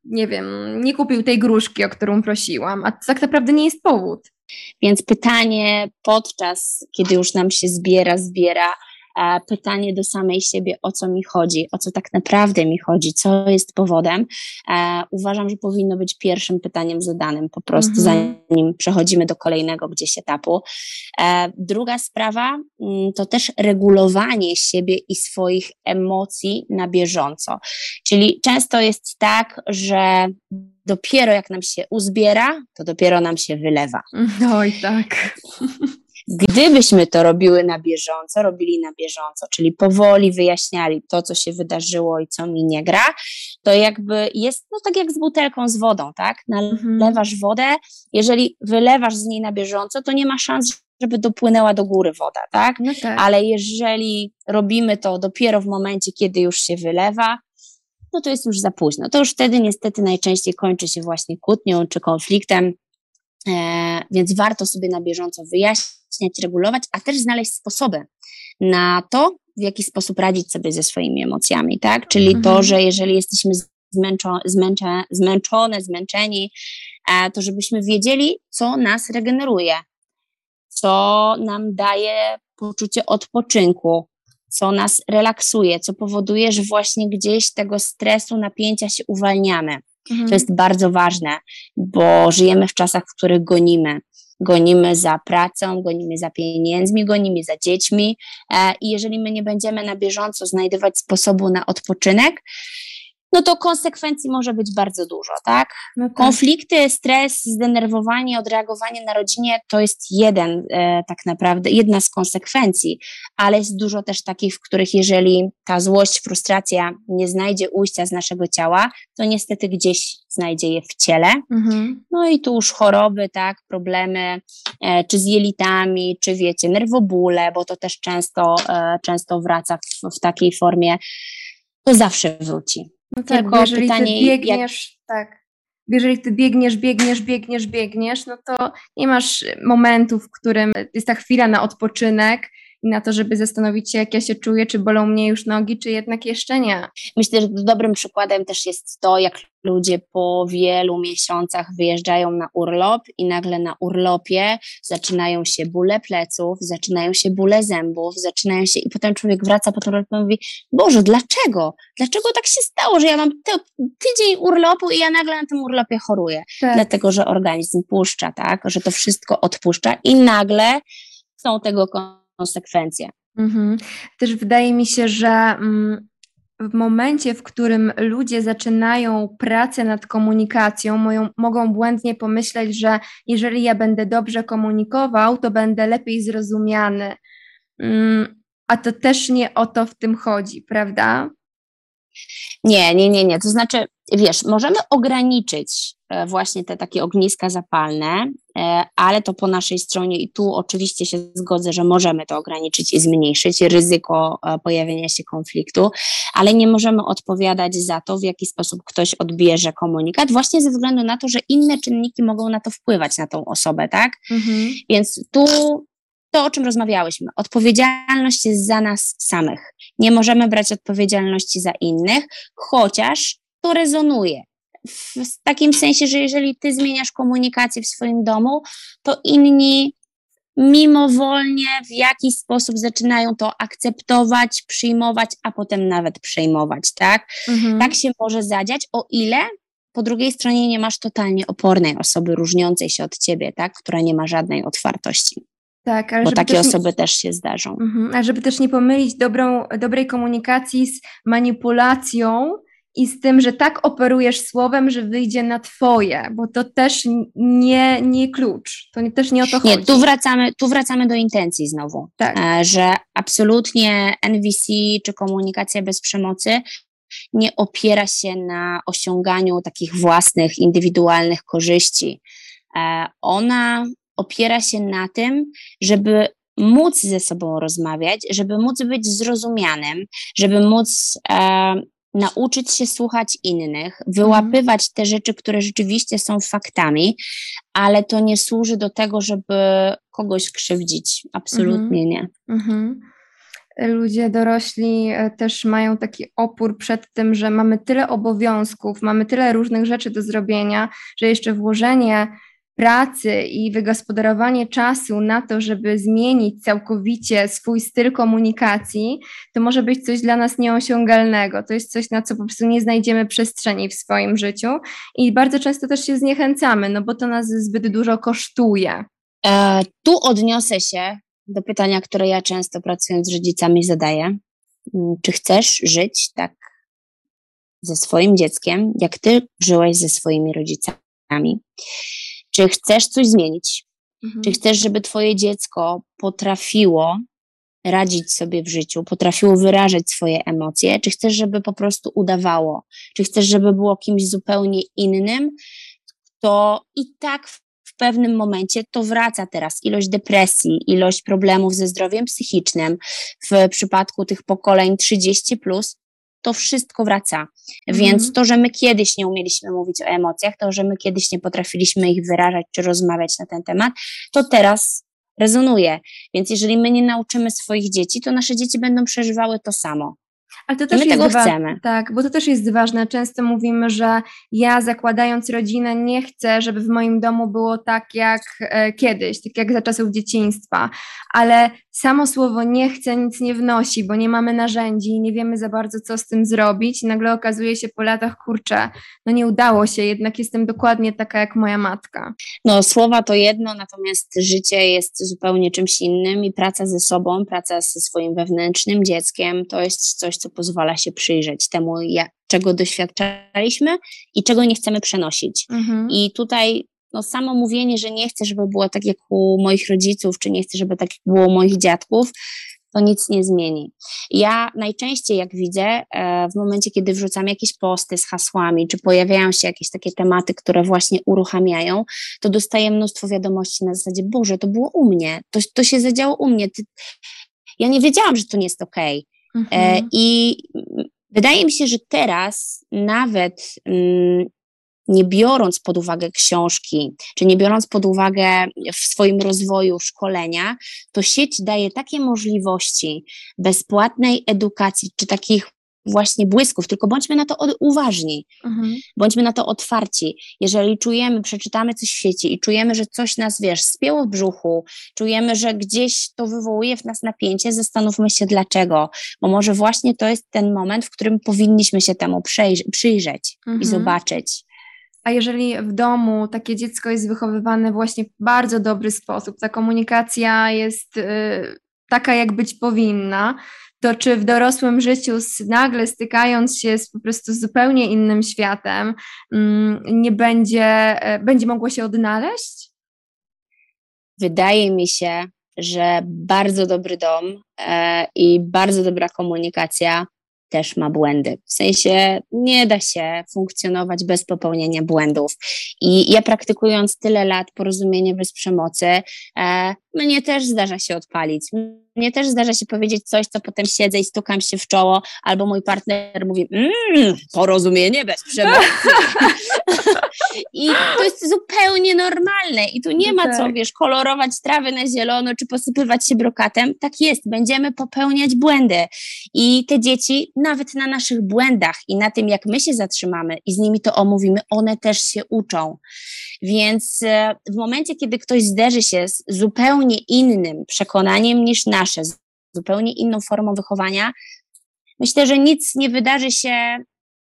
nie wiem, nie kupił tej gruszki, o którą prosiłam, a to tak naprawdę nie jest powód. Więc pytanie podczas, kiedy już nam się zbiera, zbiera, pytanie do samej siebie, o co mi chodzi, o co tak naprawdę mi chodzi, co jest powodem, e, uważam, że powinno być pierwszym pytaniem zadanym po prostu, mhm. zanim przechodzimy do kolejnego gdzieś etapu. E, druga sprawa mm, to też regulowanie siebie i swoich emocji na bieżąco. Czyli często jest tak, że dopiero jak nam się uzbiera, to dopiero nam się wylewa. Oj, tak. Gdybyśmy to robiły na bieżąco, robili na bieżąco, czyli powoli wyjaśniali to, co się wydarzyło i co mi nie gra, to jakby jest, no tak jak z butelką z wodą, tak? Nalewasz mhm. wodę, jeżeli wylewasz z niej na bieżąco, to nie ma szans, żeby dopłynęła do góry woda, tak? No tak. Ale jeżeli robimy to dopiero w momencie, kiedy już się wylewa, no to jest już za późno. To już wtedy niestety najczęściej kończy się właśnie kłótnią czy konfliktem, więc warto sobie na bieżąco wyjaśnić, regulować, a też znaleźć sposoby na to, w jaki sposób radzić sobie ze swoimi emocjami, tak? Czyli mhm. to, że jeżeli jesteśmy zmęczo, zmęcze, zmęczone, zmęczeni, e, to żebyśmy wiedzieli, co nas regeneruje, co nam daje poczucie odpoczynku, co nas relaksuje, co powoduje, że właśnie gdzieś tego stresu, napięcia się uwalniamy. Mhm. To jest bardzo ważne, bo żyjemy w czasach, w których gonimy gonimy za pracą, gonimy za pieniędzmi, gonimy za dziećmi e, i jeżeli my nie będziemy na bieżąco znajdować sposobu na odpoczynek, no to konsekwencji może być bardzo dużo, tak? No tak. Konflikty, stres, zdenerwowanie, odreagowanie na rodzinie to jest jeden e, tak naprawdę, jedna z konsekwencji, ale jest dużo też takich, w których jeżeli ta złość, frustracja nie znajdzie ujścia z naszego ciała, to niestety gdzieś znajdzie je w ciele. Mhm. No i tu już choroby, tak, problemy, e, czy z jelitami, czy wiecie, nerwobóle, bo to też często, e, często wraca w, w takiej formie, to zawsze wróci. No tak, Tylko jeżeli pytanie, ty biegniesz, jak... tak, jeżeli ty biegniesz, biegniesz, biegniesz, biegniesz, no to nie masz momentu, w którym jest ta chwila na odpoczynek, i na to, żeby zastanowić się, jak ja się czuję, czy bolą mnie już nogi, czy jednak jeszcze nie. Myślę, że dobrym przykładem też jest to, jak ludzie po wielu miesiącach wyjeżdżają na urlop i nagle na urlopie zaczynają się bóle pleców, zaczynają się bóle zębów, zaczynają się i potem człowiek wraca po tym urlopie i mówi, Boże, dlaczego? Dlaczego tak się stało, że ja mam tydzień urlopu i ja nagle na tym urlopie choruję? Tak. Dlatego, że organizm puszcza, tak? Że to wszystko odpuszcza i nagle są tego konsekwencje. Mhm. Też wydaje mi się, że mm, w momencie, w którym ludzie zaczynają pracę nad komunikacją, moją, mogą błędnie pomyśleć, że jeżeli ja będę dobrze komunikował, to będę lepiej zrozumiany. Mm, a to też nie o to w tym chodzi, prawda? Nie, nie, nie, nie. To znaczy, wiesz, możemy ograniczyć e, właśnie te takie ogniska zapalne, e, ale to po naszej stronie i tu oczywiście się zgodzę, że możemy to ograniczyć i zmniejszyć ryzyko e, pojawienia się konfliktu, ale nie możemy odpowiadać za to, w jaki sposób ktoś odbierze komunikat, właśnie ze względu na to, że inne czynniki mogą na to wpływać, na tą osobę, tak? Mhm. Więc tu to, o czym rozmawiałyśmy, odpowiedzialność jest za nas samych. Nie możemy brać odpowiedzialności za innych, chociaż to rezonuje. W takim sensie, że jeżeli ty zmieniasz komunikację w swoim domu, to inni mimowolnie w jakiś sposób zaczynają to akceptować, przyjmować, a potem nawet przejmować, tak? Mhm. Tak się może zadziać, o ile po drugiej stronie nie masz totalnie opornej osoby różniącej się od ciebie, tak? Która nie ma żadnej otwartości. Tak, ale Bo takie osoby nie... też się zdarzą. Mhm, a żeby też nie pomylić dobrą, dobrej komunikacji z manipulacją, i z tym, że tak operujesz słowem, że wyjdzie na twoje, bo to też nie, nie klucz, to też nie o to chodzi. Nie, tu wracamy, tu wracamy do intencji znowu, tak. E, że absolutnie NVC czy komunikacja bez przemocy nie opiera się na osiąganiu takich własnych, indywidualnych korzyści. E, ona opiera się na tym, żeby móc ze sobą rozmawiać, żeby móc być zrozumianym, żeby móc e, nauczyć się słuchać innych, wyłapywać te rzeczy, które rzeczywiście są faktami, ale to nie służy do tego, żeby kogoś krzywdzić. Absolutnie mhm. nie. Mhm. Ludzie dorośli e, też mają taki opór przed tym, że mamy tyle obowiązków, mamy tyle różnych rzeczy do zrobienia, że jeszcze włożenie pracy i wygospodarowanie czasu na to, żeby zmienić całkowicie swój styl komunikacji, to może być coś dla nas nieosiągalnego. To jest coś, na co po prostu nie znajdziemy przestrzeni w swoim życiu i bardzo często też się zniechęcamy, no bo to nas zbyt dużo kosztuje. E, tu odniosę się do pytania, które ja często pracując z rodzicami zadaję. Mm, czy chcesz żyć tak ze swoim dzieckiem, jak ty żyłeś ze swoimi rodzicami? Czy chcesz coś zmienić? Mhm. Czy chcesz, żeby Twoje dziecko potrafiło radzić sobie w życiu, potrafiło wyrażać swoje emocje? Czy chcesz, żeby po prostu udawało? Czy chcesz, żeby było kimś zupełnie innym? To i tak w pewnym momencie to wraca teraz ilość depresji, ilość problemów ze zdrowiem psychicznym w przypadku tych pokoleń 30 plus to wszystko wraca. Mhm. Więc to, że my kiedyś nie umieliśmy mówić o emocjach, to, że my kiedyś nie potrafiliśmy ich wyrażać czy rozmawiać na ten temat, to teraz rezonuje. Więc jeżeli my nie nauczymy swoich dzieci, to nasze dzieci będą przeżywały to samo. Ale to też my jest tego chcemy. Tak, bo to też jest ważne. Często mówimy, że ja zakładając rodzinę nie chcę, żeby w moim domu było tak jak e, kiedyś, tak jak za czasów dzieciństwa, ale samo słowo nie chcę nic nie wnosi, bo nie mamy narzędzi, nie wiemy za bardzo, co z tym zrobić. I nagle okazuje się po latach, kurczę, no nie udało się, jednak jestem dokładnie taka jak moja matka. No, słowa to jedno, natomiast życie jest zupełnie czymś innym i praca ze sobą, praca ze swoim wewnętrznym dzieckiem to jest coś, co pozwala się przyjrzeć temu, jak, czego doświadczaliśmy i czego nie chcemy przenosić. Mhm. I tutaj no, samo mówienie, że nie chcę, żeby było tak jak u moich rodziców, czy nie chcę, żeby tak jak było u moich dziadków, to nic nie zmieni. Ja najczęściej, jak widzę, e, w momencie, kiedy wrzucam jakieś posty z hasłami, czy pojawiają się jakieś takie tematy, które właśnie uruchamiają, to dostaję mnóstwo wiadomości na zasadzie, Boże, to było u mnie, to, to się zadziało u mnie. Ty... Ja nie wiedziałam, że to nie jest okej. Okay. E, mhm. I wydaje mi się, że teraz nawet mm, nie biorąc pod uwagę książki, czy nie biorąc pod uwagę w swoim rozwoju szkolenia, to sieć daje takie możliwości bezpłatnej edukacji, czy takich właśnie błysków, tylko bądźmy na to uważni, mhm. bądźmy na to otwarci. Jeżeli czujemy, przeczytamy coś w sieci i czujemy, że coś nas, wiesz, spięło w brzuchu, czujemy, że gdzieś to wywołuje w nas napięcie, zastanówmy się dlaczego, bo może właśnie to jest ten moment, w którym powinniśmy się temu przyjrzeć mhm. i zobaczyć. A jeżeli w domu takie dziecko jest wychowywane właśnie w bardzo dobry sposób, ta komunikacja jest y, taka, jak być powinna, to czy w dorosłym życiu nagle stykając się z po prostu zupełnie innym światem, mm, nie będzie, e, będzie mogło się odnaleźć? Wydaje mi się, że bardzo dobry dom e, i bardzo dobra komunikacja też ma błędy. W sensie nie da się funkcjonować bez popełnienia błędów. I ja praktykując tyle lat porozumienie bez przemocy, e, mnie też zdarza się odpalić. Mnie też zdarza się powiedzieć coś, co potem siedzę i stukam się w czoło, albo mój partner mówi, mmm, porozumienie bez przemocy. I to jest zupełnie normalne i tu nie No ma co, tak. wiesz, kolorować trawy na zielono, czy posypywać się brokatem. Tak jest, będziemy popełniać błędy. I te dzieci, nawet na naszych błędach i na tym, jak my się zatrzymamy i z nimi to omówimy, one też się uczą. Więc e, w momencie, kiedy ktoś zderzy się z zupełnie innym przekonaniem niż nasze, z zupełnie inną formą wychowania, myślę, że nic nie wydarzy się.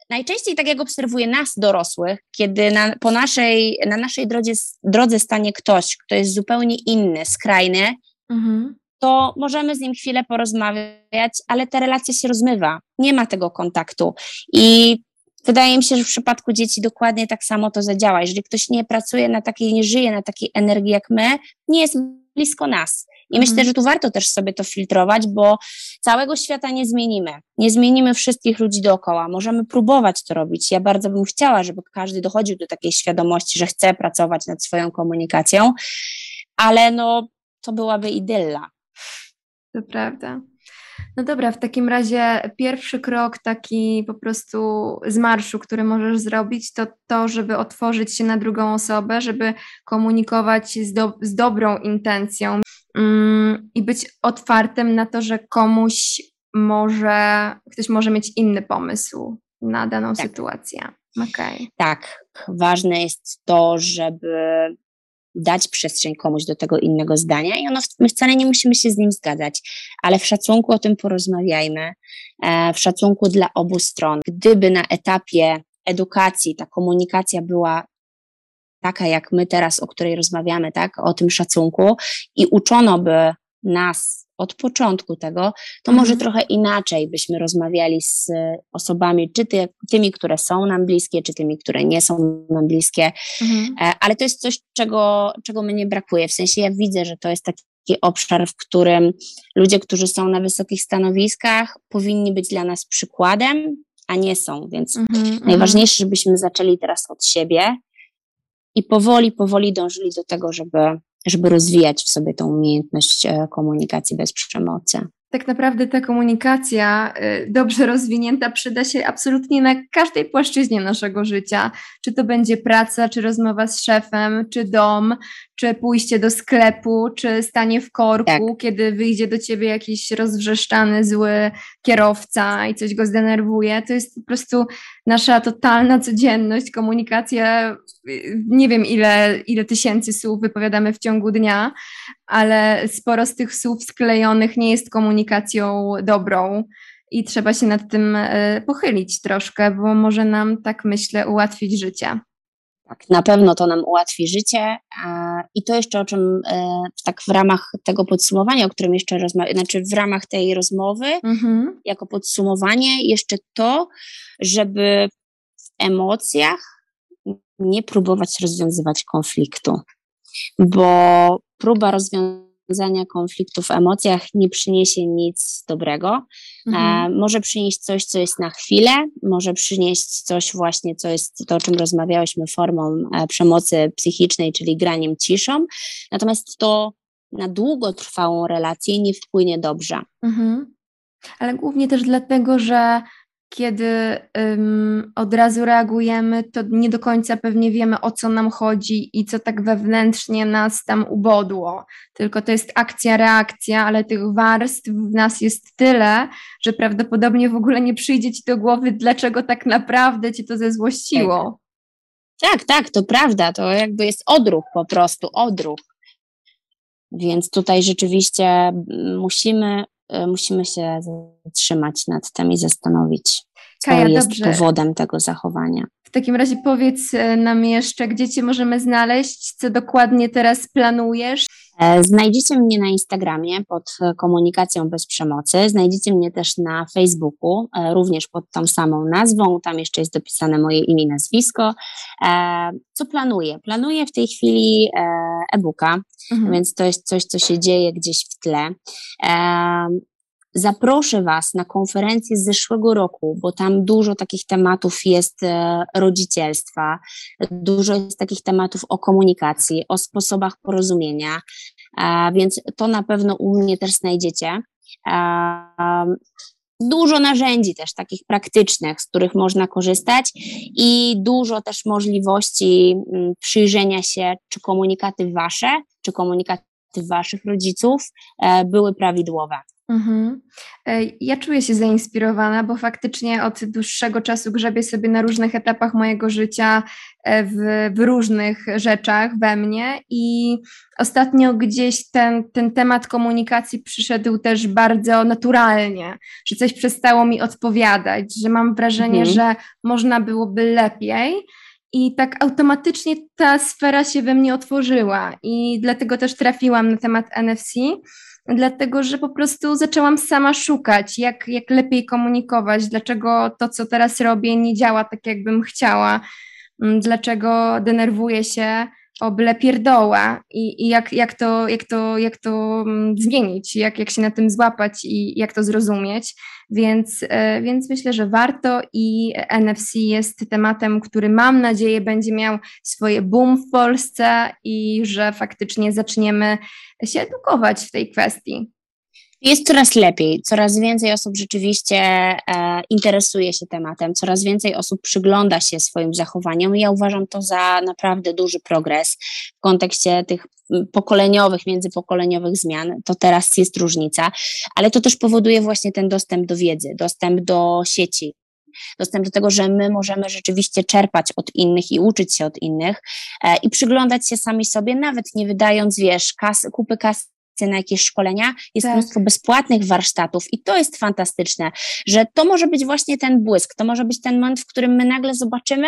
Najczęściej, tak jak obserwuję nas, dorosłych, kiedy na, po naszej, na naszej drodze, drodze stanie ktoś, kto jest zupełnie inny, skrajny, Mhm. To możemy z nim chwilę porozmawiać, ale ta relacja się rozmywa. Nie ma tego kontaktu. I wydaje mi się, że w przypadku dzieci dokładnie tak samo to zadziała. Jeżeli ktoś nie pracuje na takiej, nie żyje na takiej energii jak my, nie jest blisko nas. I Mhm. myślę, że tu warto też sobie to filtrować, bo całego świata nie zmienimy. Nie zmienimy wszystkich ludzi dookoła. Możemy próbować to robić. Ja bardzo bym chciała, żeby każdy dochodził do takiej świadomości, że chce pracować nad swoją komunikacją, ale no, to byłaby idylla. To prawda. No dobra, w takim razie pierwszy krok taki po prostu z marszu, który możesz zrobić, to to, żeby otworzyć się na drugą osobę, żeby komunikować z, do, z dobrą intencją mm, i być otwartym na to, że komuś może, ktoś może mieć inny pomysł na daną Tak. sytuację. Okej. tak, ważne jest to, żeby dać przestrzeń komuś do tego innego zdania i ono, my wcale nie musimy się z nim zgadzać, ale w szacunku o tym porozmawiajmy, e, w szacunku dla obu stron. Gdyby na etapie edukacji ta komunikacja była taka, jak my teraz, o której rozmawiamy, tak, o tym szacunku i uczono by nas od początku tego, to Mhm. może trochę inaczej byśmy rozmawiali z osobami, czy ty, tymi, które są nam bliskie, czy tymi, które nie są nam bliskie, Mhm. E, ale to jest coś, czego, czego mnie brakuje. W sensie ja widzę, że to jest taki obszar, w którym ludzie, którzy są na wysokich stanowiskach, powinni być dla nas przykładem, a nie są. Więc Mhm. Mhm. najważniejsze, żebyśmy zaczęli teraz od siebie i powoli, powoli dążyli do tego, żeby, żeby rozwijać w sobie tą umiejętność e, komunikacji bez przemocy. tak naprawdę ta komunikacja y, dobrze rozwinięta przyda się absolutnie na każdej płaszczyźnie naszego życia. Czy to będzie praca, czy rozmowa z szefem, czy dom, czy pójście do sklepu, czy stanie w korku, Tak. kiedy wyjdzie do ciebie jakiś rozwrzeszczany, zły kierowca i coś go zdenerwuje. To jest po prostu nasza totalna codzienność, komunikacja. y, Nie wiem, ile, ile tysięcy słów wypowiadamy w ciągu dnia, ale sporo z tych słów sklejonych nie jest komunikacją dobrą i trzeba się nad tym e, pochylić troszkę, bo może nam, tak myślę, ułatwić życie. Tak, na pewno to nam ułatwi życie i to jeszcze o czym e, tak w ramach tego podsumowania, o którym jeszcze rozmawiam, znaczy w ramach tej rozmowy, Mhm. jako podsumowanie jeszcze to, żeby w emocjach nie próbować rozwiązywać konfliktu, bo próba rozwiązania konfliktu w emocjach nie przyniesie nic dobrego. Mhm. E, może przynieść coś, co jest na chwilę, może przynieść coś właśnie, co jest to, o czym rozmawiałyśmy, formą e, przemocy psychicznej, czyli graniem ciszą. Natomiast to na długotrwałą relację nie wpłynie dobrze. Mhm. Ale głównie też dlatego, że kiedy ym, od razu reagujemy, to nie do końca pewnie wiemy, o co nam chodzi i co tak wewnętrznie nas tam ubodło. Tylko to jest akcja, reakcja, ale tych warstw w nas jest tyle, że prawdopodobnie w ogóle nie przyjdzie ci do głowy, dlaczego tak naprawdę cię to zezłościło. Tak, tak, to prawda. To jakby jest odruch po prostu, odruch. Więc tutaj rzeczywiście mm, musimy, musimy się zatrzymać nad tym i zastanowić, Kaja, jest dobrze. powodem tego zachowania. W takim razie powiedz e, nam jeszcze, gdzie cię możemy znaleźć, co dokładnie teraz planujesz. E, Znajdziecie mnie na Instagramie pod komunikacją bez przemocy. Znajdziecie mnie też na Facebooku, e, również pod tą samą nazwą. Tam jeszcze jest dopisane moje imię i nazwisko. Co planuję? Planuję w tej chwili e-booka, Mhm. więc to jest coś, co się dzieje gdzieś w tle. Zaproszę Was na konferencję z zeszłego roku, bo tam dużo takich tematów jest e, rodzicielstwa, dużo jest takich tematów o komunikacji, o sposobach porozumienia, e, więc to na pewno u mnie też znajdziecie. E, dużo narzędzi też takich praktycznych, z których można korzystać i dużo też możliwości mm, przyjrzenia się, czy komunikaty Wasze, czy komunikaty Waszych rodziców były prawidłowe. Mhm. E, ja czuję się zainspirowana, bo faktycznie od dłuższego czasu grzebię sobie na różnych etapach mojego życia e, w, w, różnych rzeczach we mnie i ostatnio gdzieś ten, ten temat komunikacji przyszedł też bardzo naturalnie, że coś przestało mi odpowiadać, że mam wrażenie, mhm. że można byłoby lepiej. I tak automatycznie ta sfera się we mnie otworzyła, i dlatego też trafiłam na temat NFC dlatego że po prostu zaczęłam sama szukać, jak, jak lepiej komunikować, dlaczego to, co teraz robię, nie działa tak, jakbym chciała, mm, dlaczego denerwuję się o byle pierdoła i, i jak, jak, to, jak, to, jak to mm, zmienić, jak, jak się na tym złapać i jak to zrozumieć. Więc, e, więc myślę, że warto i NFC jest tematem, który mam nadzieję będzie miał swoje boom w Polsce i że faktycznie zaczniemy się edukować w tej kwestii. Jest coraz lepiej, coraz więcej osób rzeczywiście e, interesuje się tematem, coraz więcej osób przygląda się swoim zachowaniom i ja uważam to za naprawdę duży progres w kontekście tych pokoleniowych, międzypokoleniowych zmian. To teraz jest różnica, ale to też powoduje właśnie ten dostęp do wiedzy, dostęp do sieci, dostęp do tego, że my możemy rzeczywiście czerpać od innych i uczyć się od innych e, i przyglądać się sami sobie, nawet nie wydając, wiesz, kas, kupy kasy na jakieś szkolenia, jest tak. mnóstwo bezpłatnych warsztatów i to jest fantastyczne, że to może być właśnie ten błysk, to może być ten moment, w którym my nagle zobaczymy,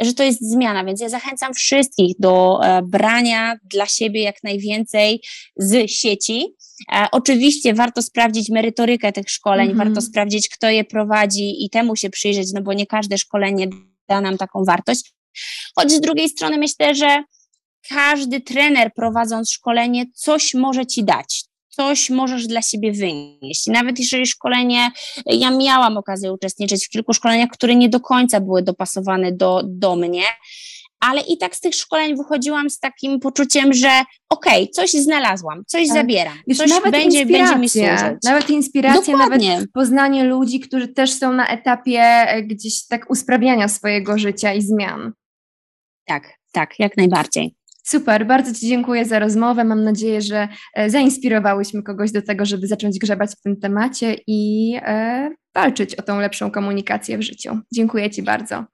że to jest zmiana, więc ja zachęcam wszystkich do e, brania dla siebie jak najwięcej z sieci. E, oczywiście warto sprawdzić merytorykę tych szkoleń, mm -hmm. warto sprawdzić, kto je prowadzi i temu się przyjrzeć, no bo nie każde szkolenie da nam taką wartość. Choć z drugiej strony myślę, że każdy trener prowadząc szkolenie coś może ci dać, coś możesz dla siebie wynieść. Nawet jeżeli szkolenie, ja miałam okazję uczestniczyć w kilku szkoleniach, które nie do końca były dopasowane do, do mnie, ale i tak z tych szkoleń wychodziłam z takim poczuciem, że okej, okay, coś znalazłam, coś tak. zabieram, Wiesz, coś nawet będzie, będzie mi służyć. Nawet inspiracja, Dokładnie. nawet poznanie ludzi, którzy też są na etapie e, gdzieś tak usprawiania swojego życia i zmian. Tak, tak, jak najbardziej. Super, bardzo Ci dziękuję za rozmowę. Mam nadzieję, że e, zainspirowałyśmy kogoś do tego, żeby zacząć grzebać w tym temacie i e, walczyć o tą lepszą komunikację w życiu. Dziękuję Ci bardzo.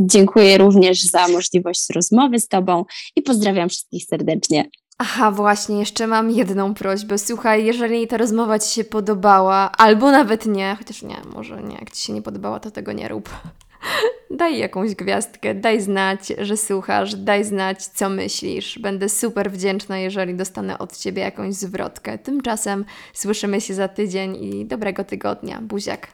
Dziękuję również za możliwość rozmowy z Tobą i pozdrawiam wszystkich serdecznie. Aha, właśnie, jeszcze mam jedną prośbę. Słuchaj, jeżeli ta rozmowa Ci się podobała, albo nawet nie, chociaż nie, może nie, jak Ci się nie podobała, to tego nie rób daj jakąś gwiazdkę, daj znać, że słuchasz, daj znać, co myślisz. Będę super wdzięczna, jeżeli dostanę od Ciebie jakąś zwrotkę. Tymczasem słyszymy się za tydzień i dobrego tygodnia. Buziak.